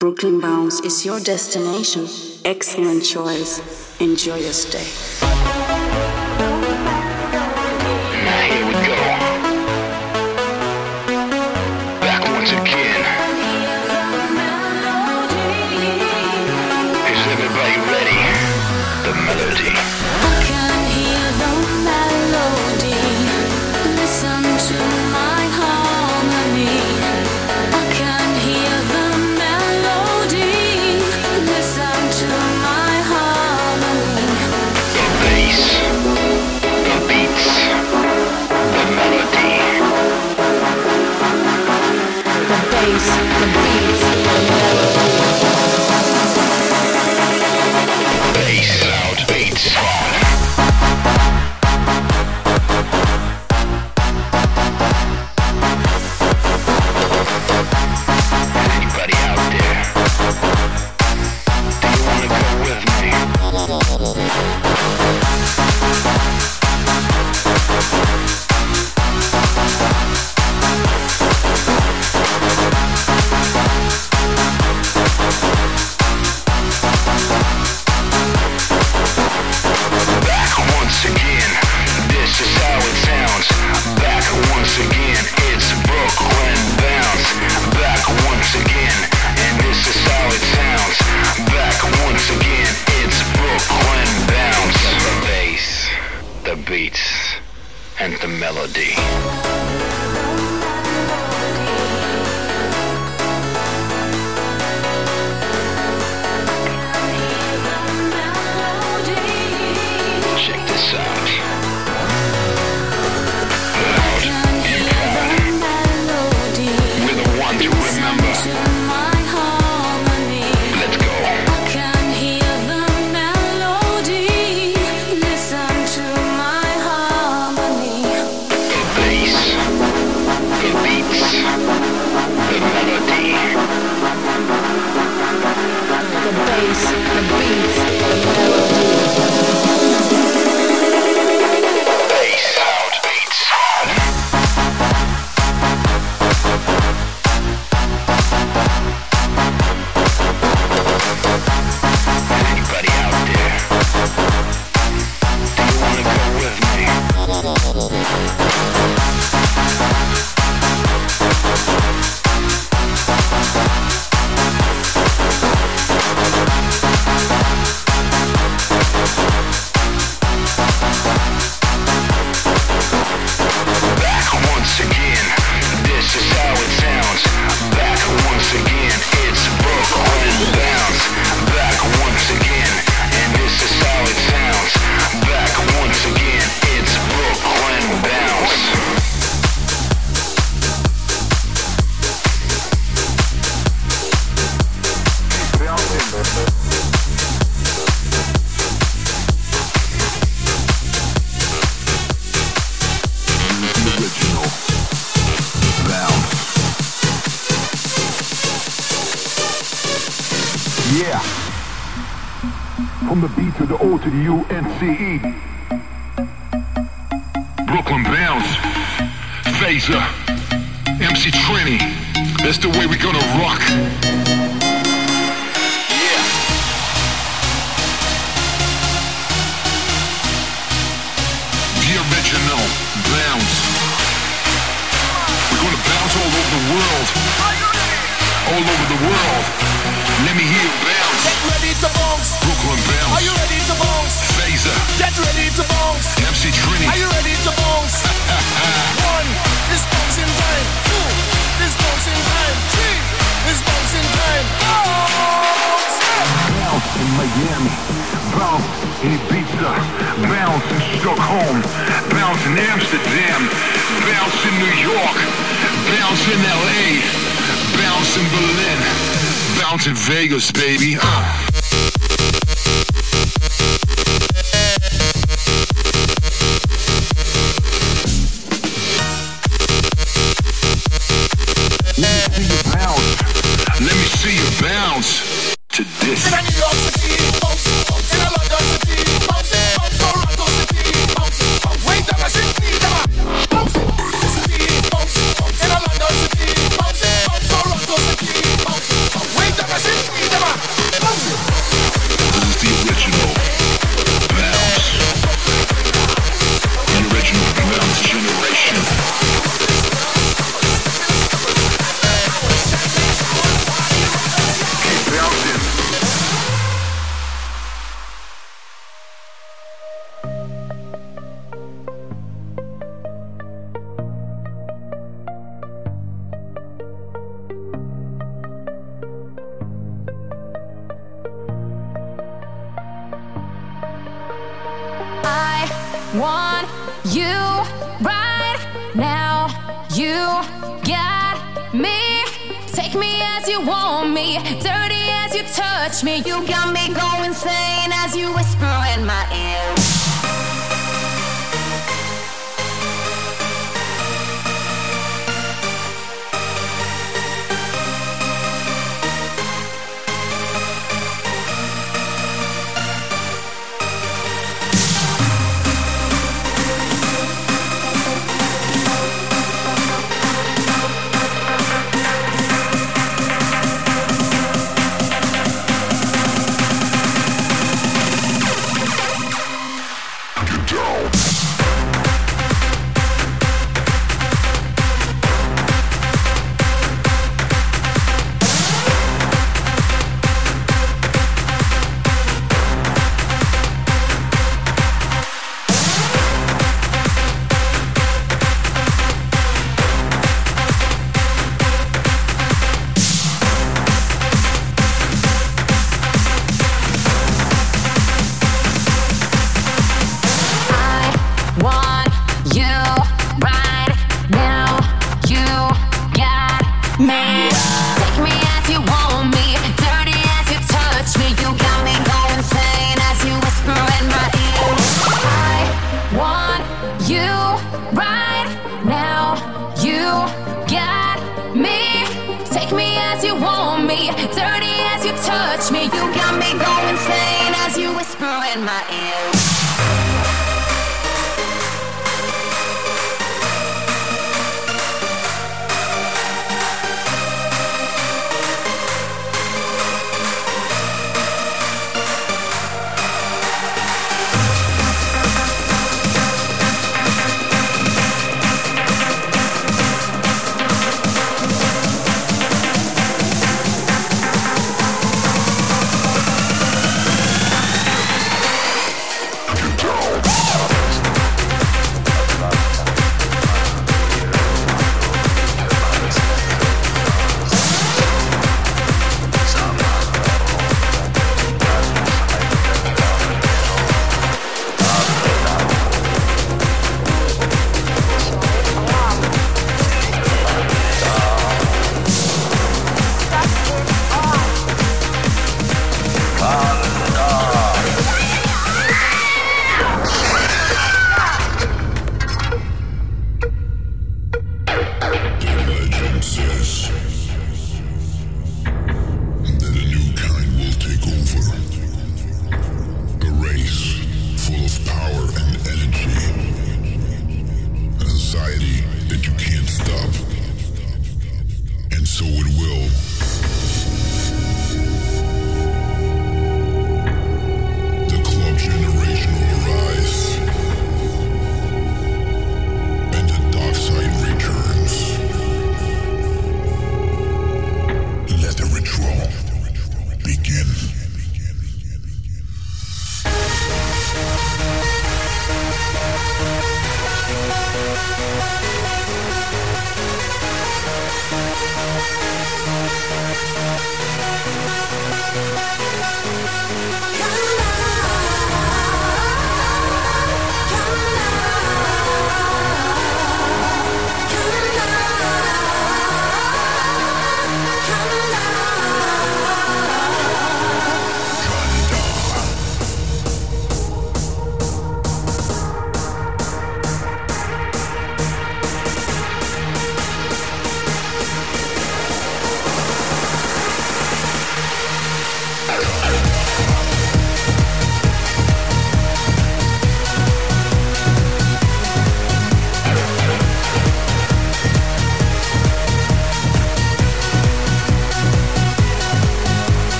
Brooklyn Bounce is your destination. Excellent choice. Enjoy your stay.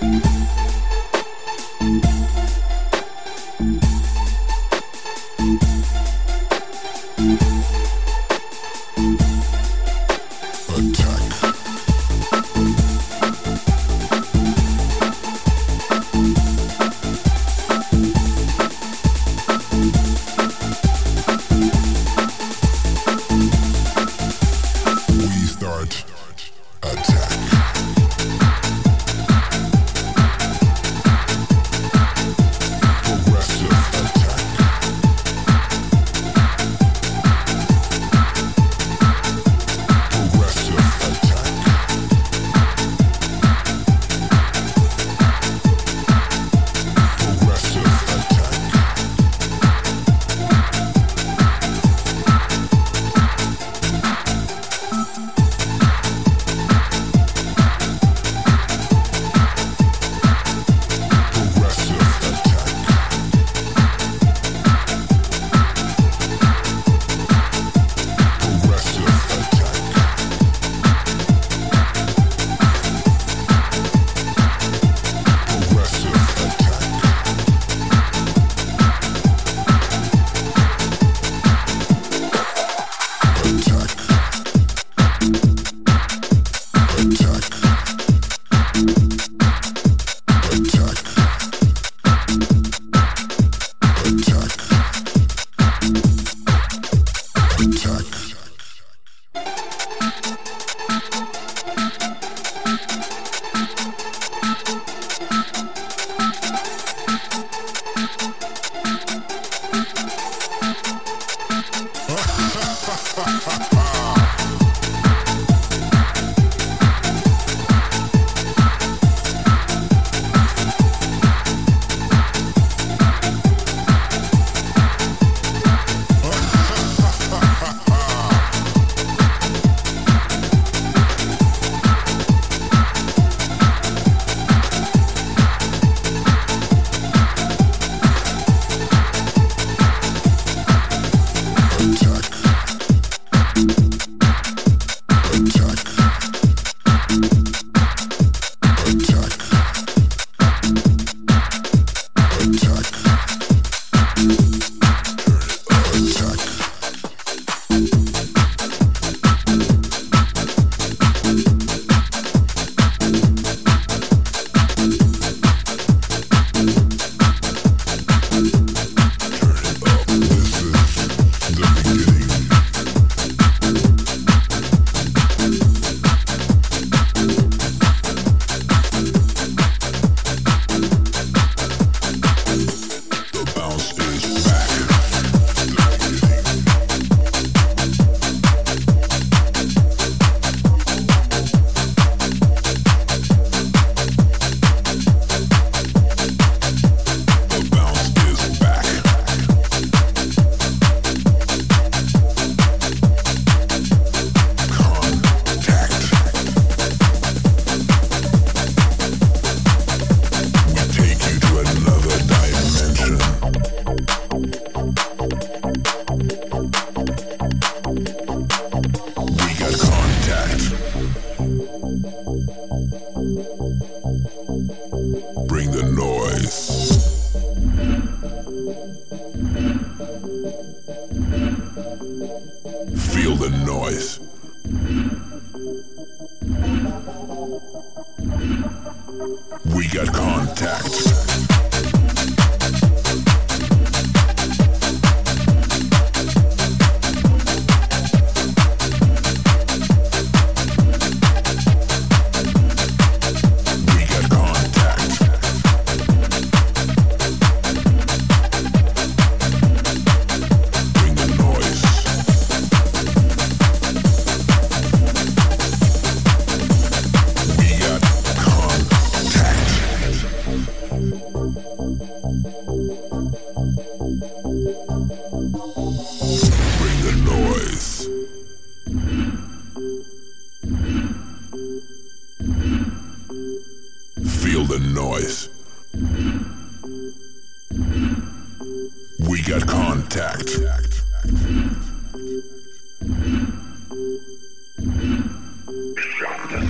Thank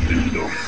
kingdom.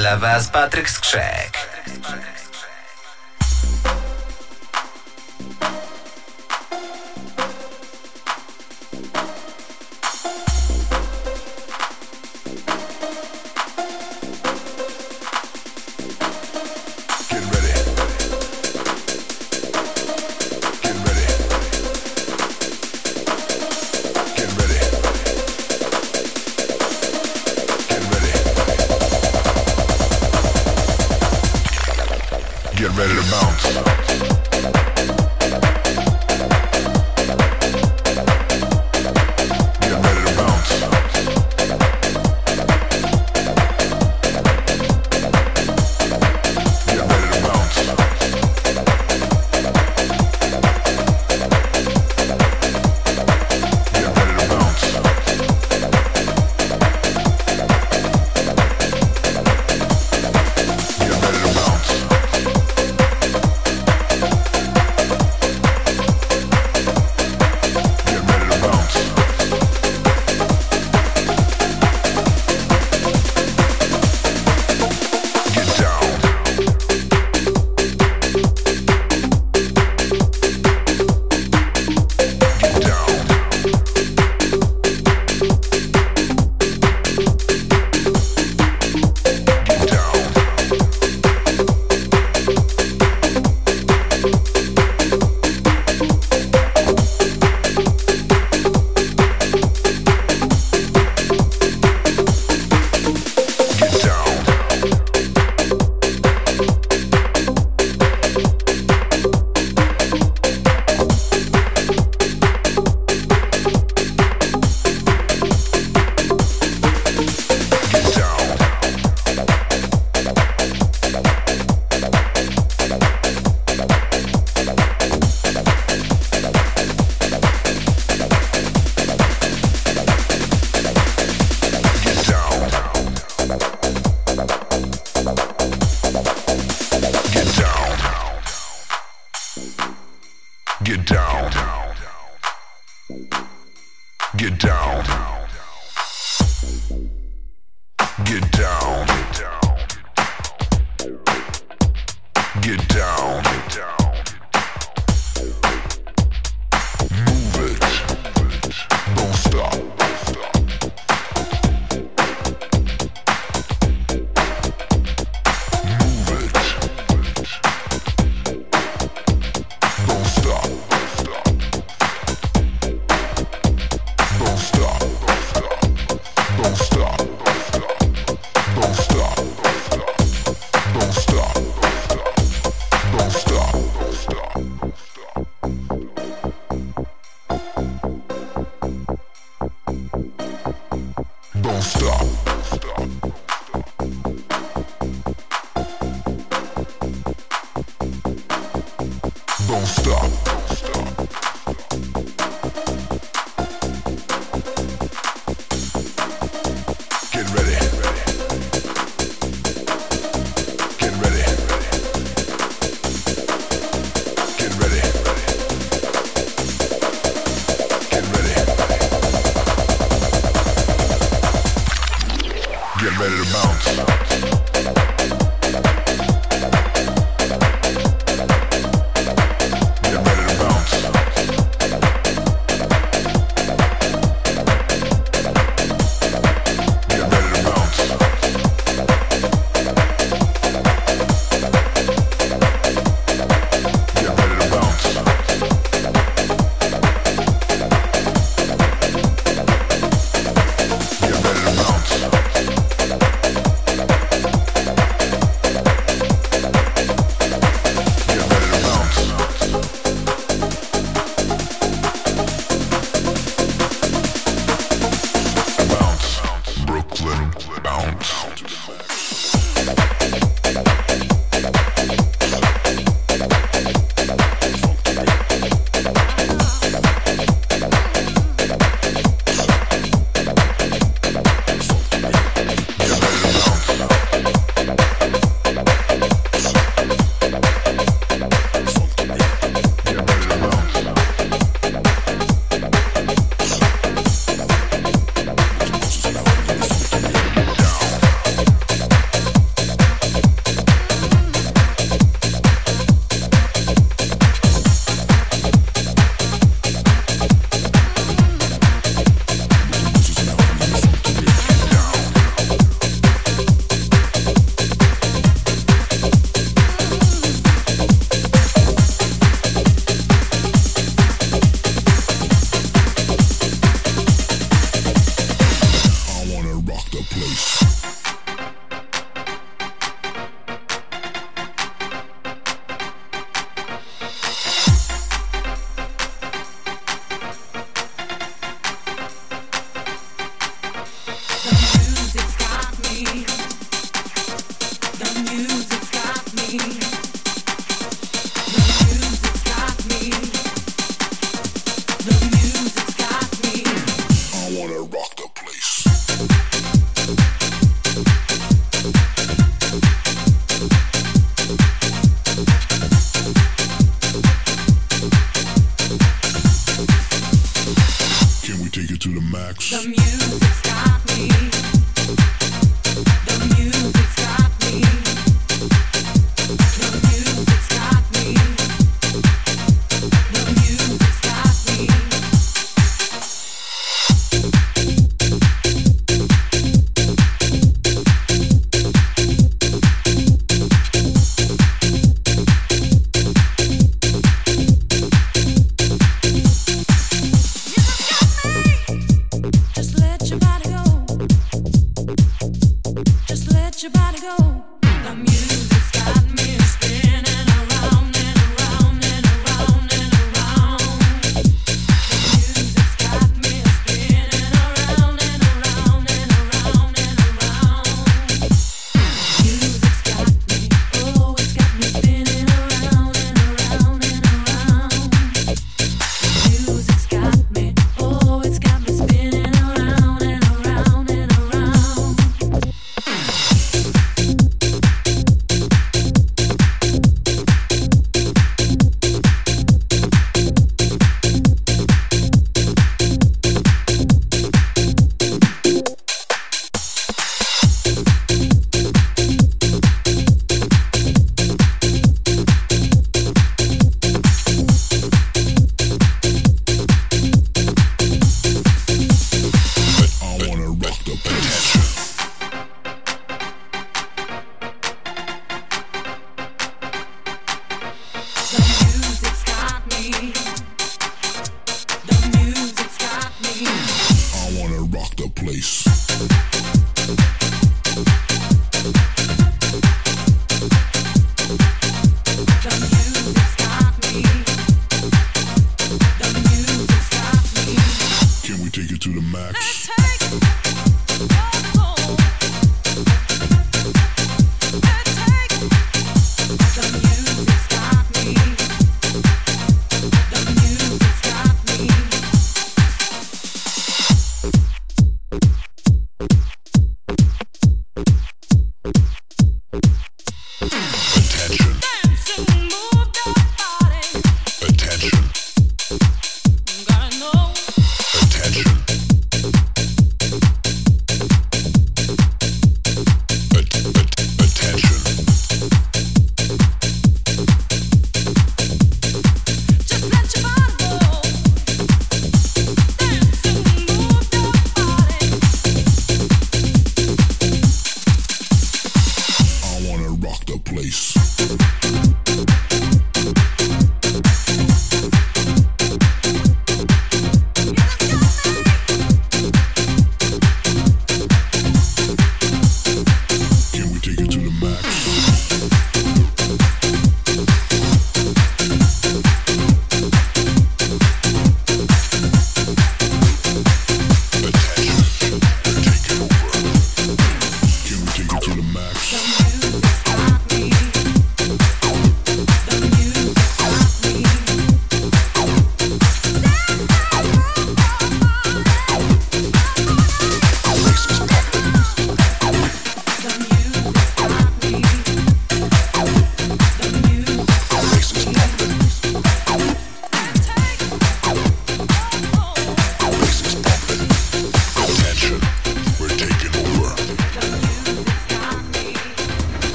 Dla Was Patryk Skrzek. get ready to bounce. place. rock the place.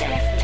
My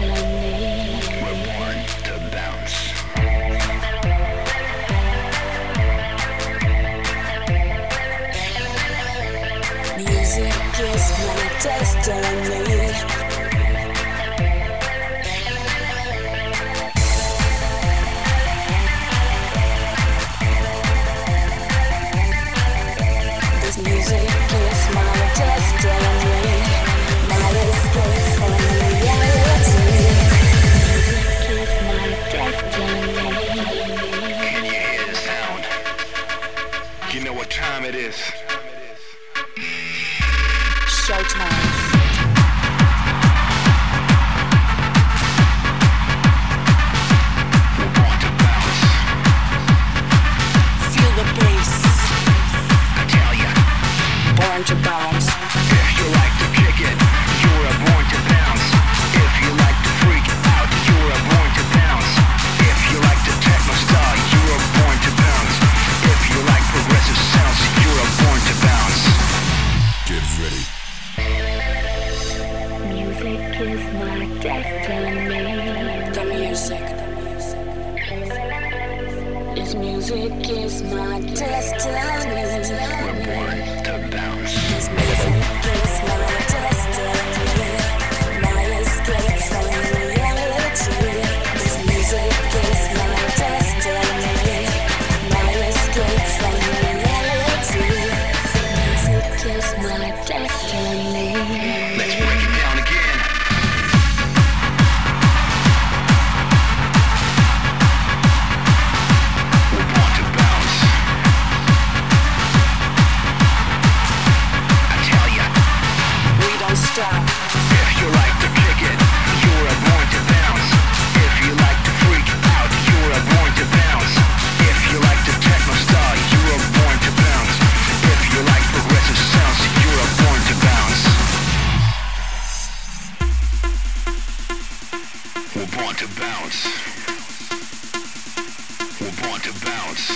to bounce.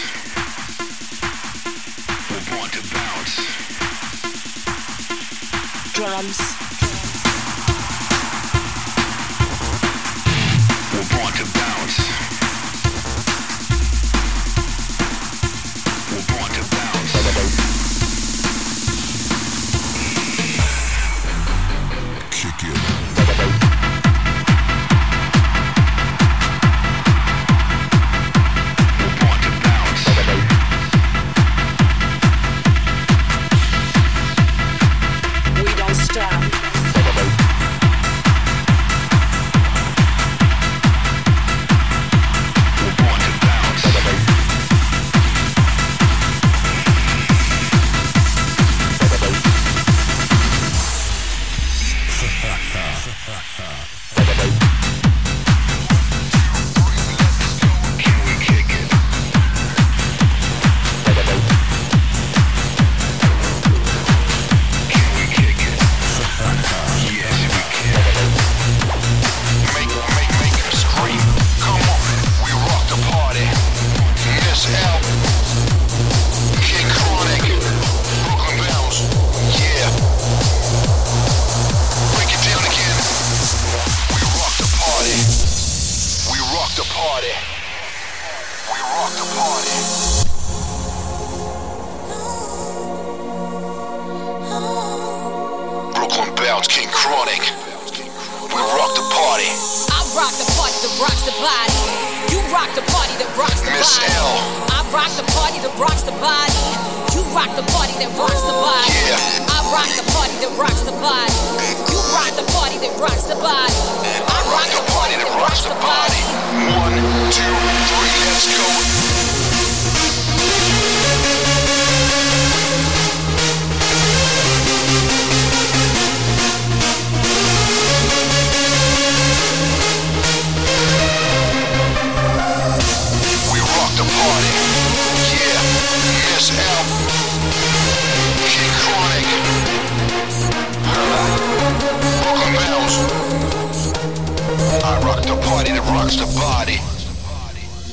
We're born to bounce. Drums.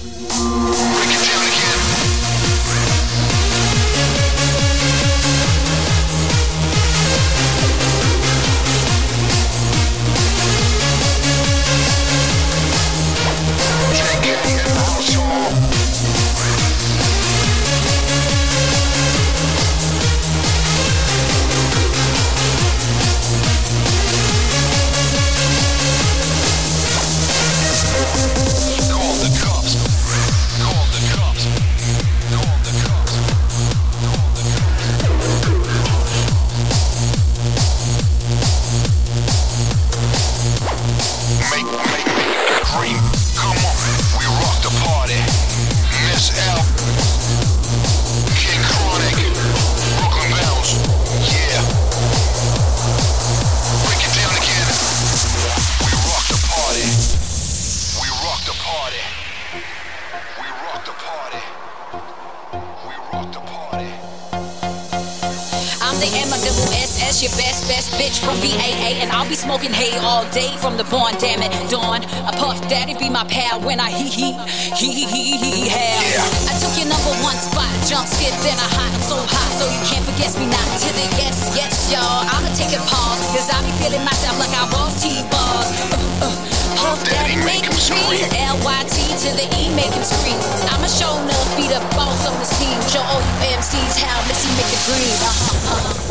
Break day from the barn, damn it, dawn. A puff daddy be my pal when I hee hee, hee hee hee hee hell. Yeah. I took your number one spot, jump, skip, then I hot, I'm so hot, so you can't forget me not to the yes, yes, y'all. I'ma take a pause, cause I be feeling myself like I was T-bars. Uh, uh, puff daddy make him scream, L-Y-T to the E make him scream. I'ma show enough, be the boss on this team. Show all you MCs how Missy make it green. Uh-huh, uh-huh.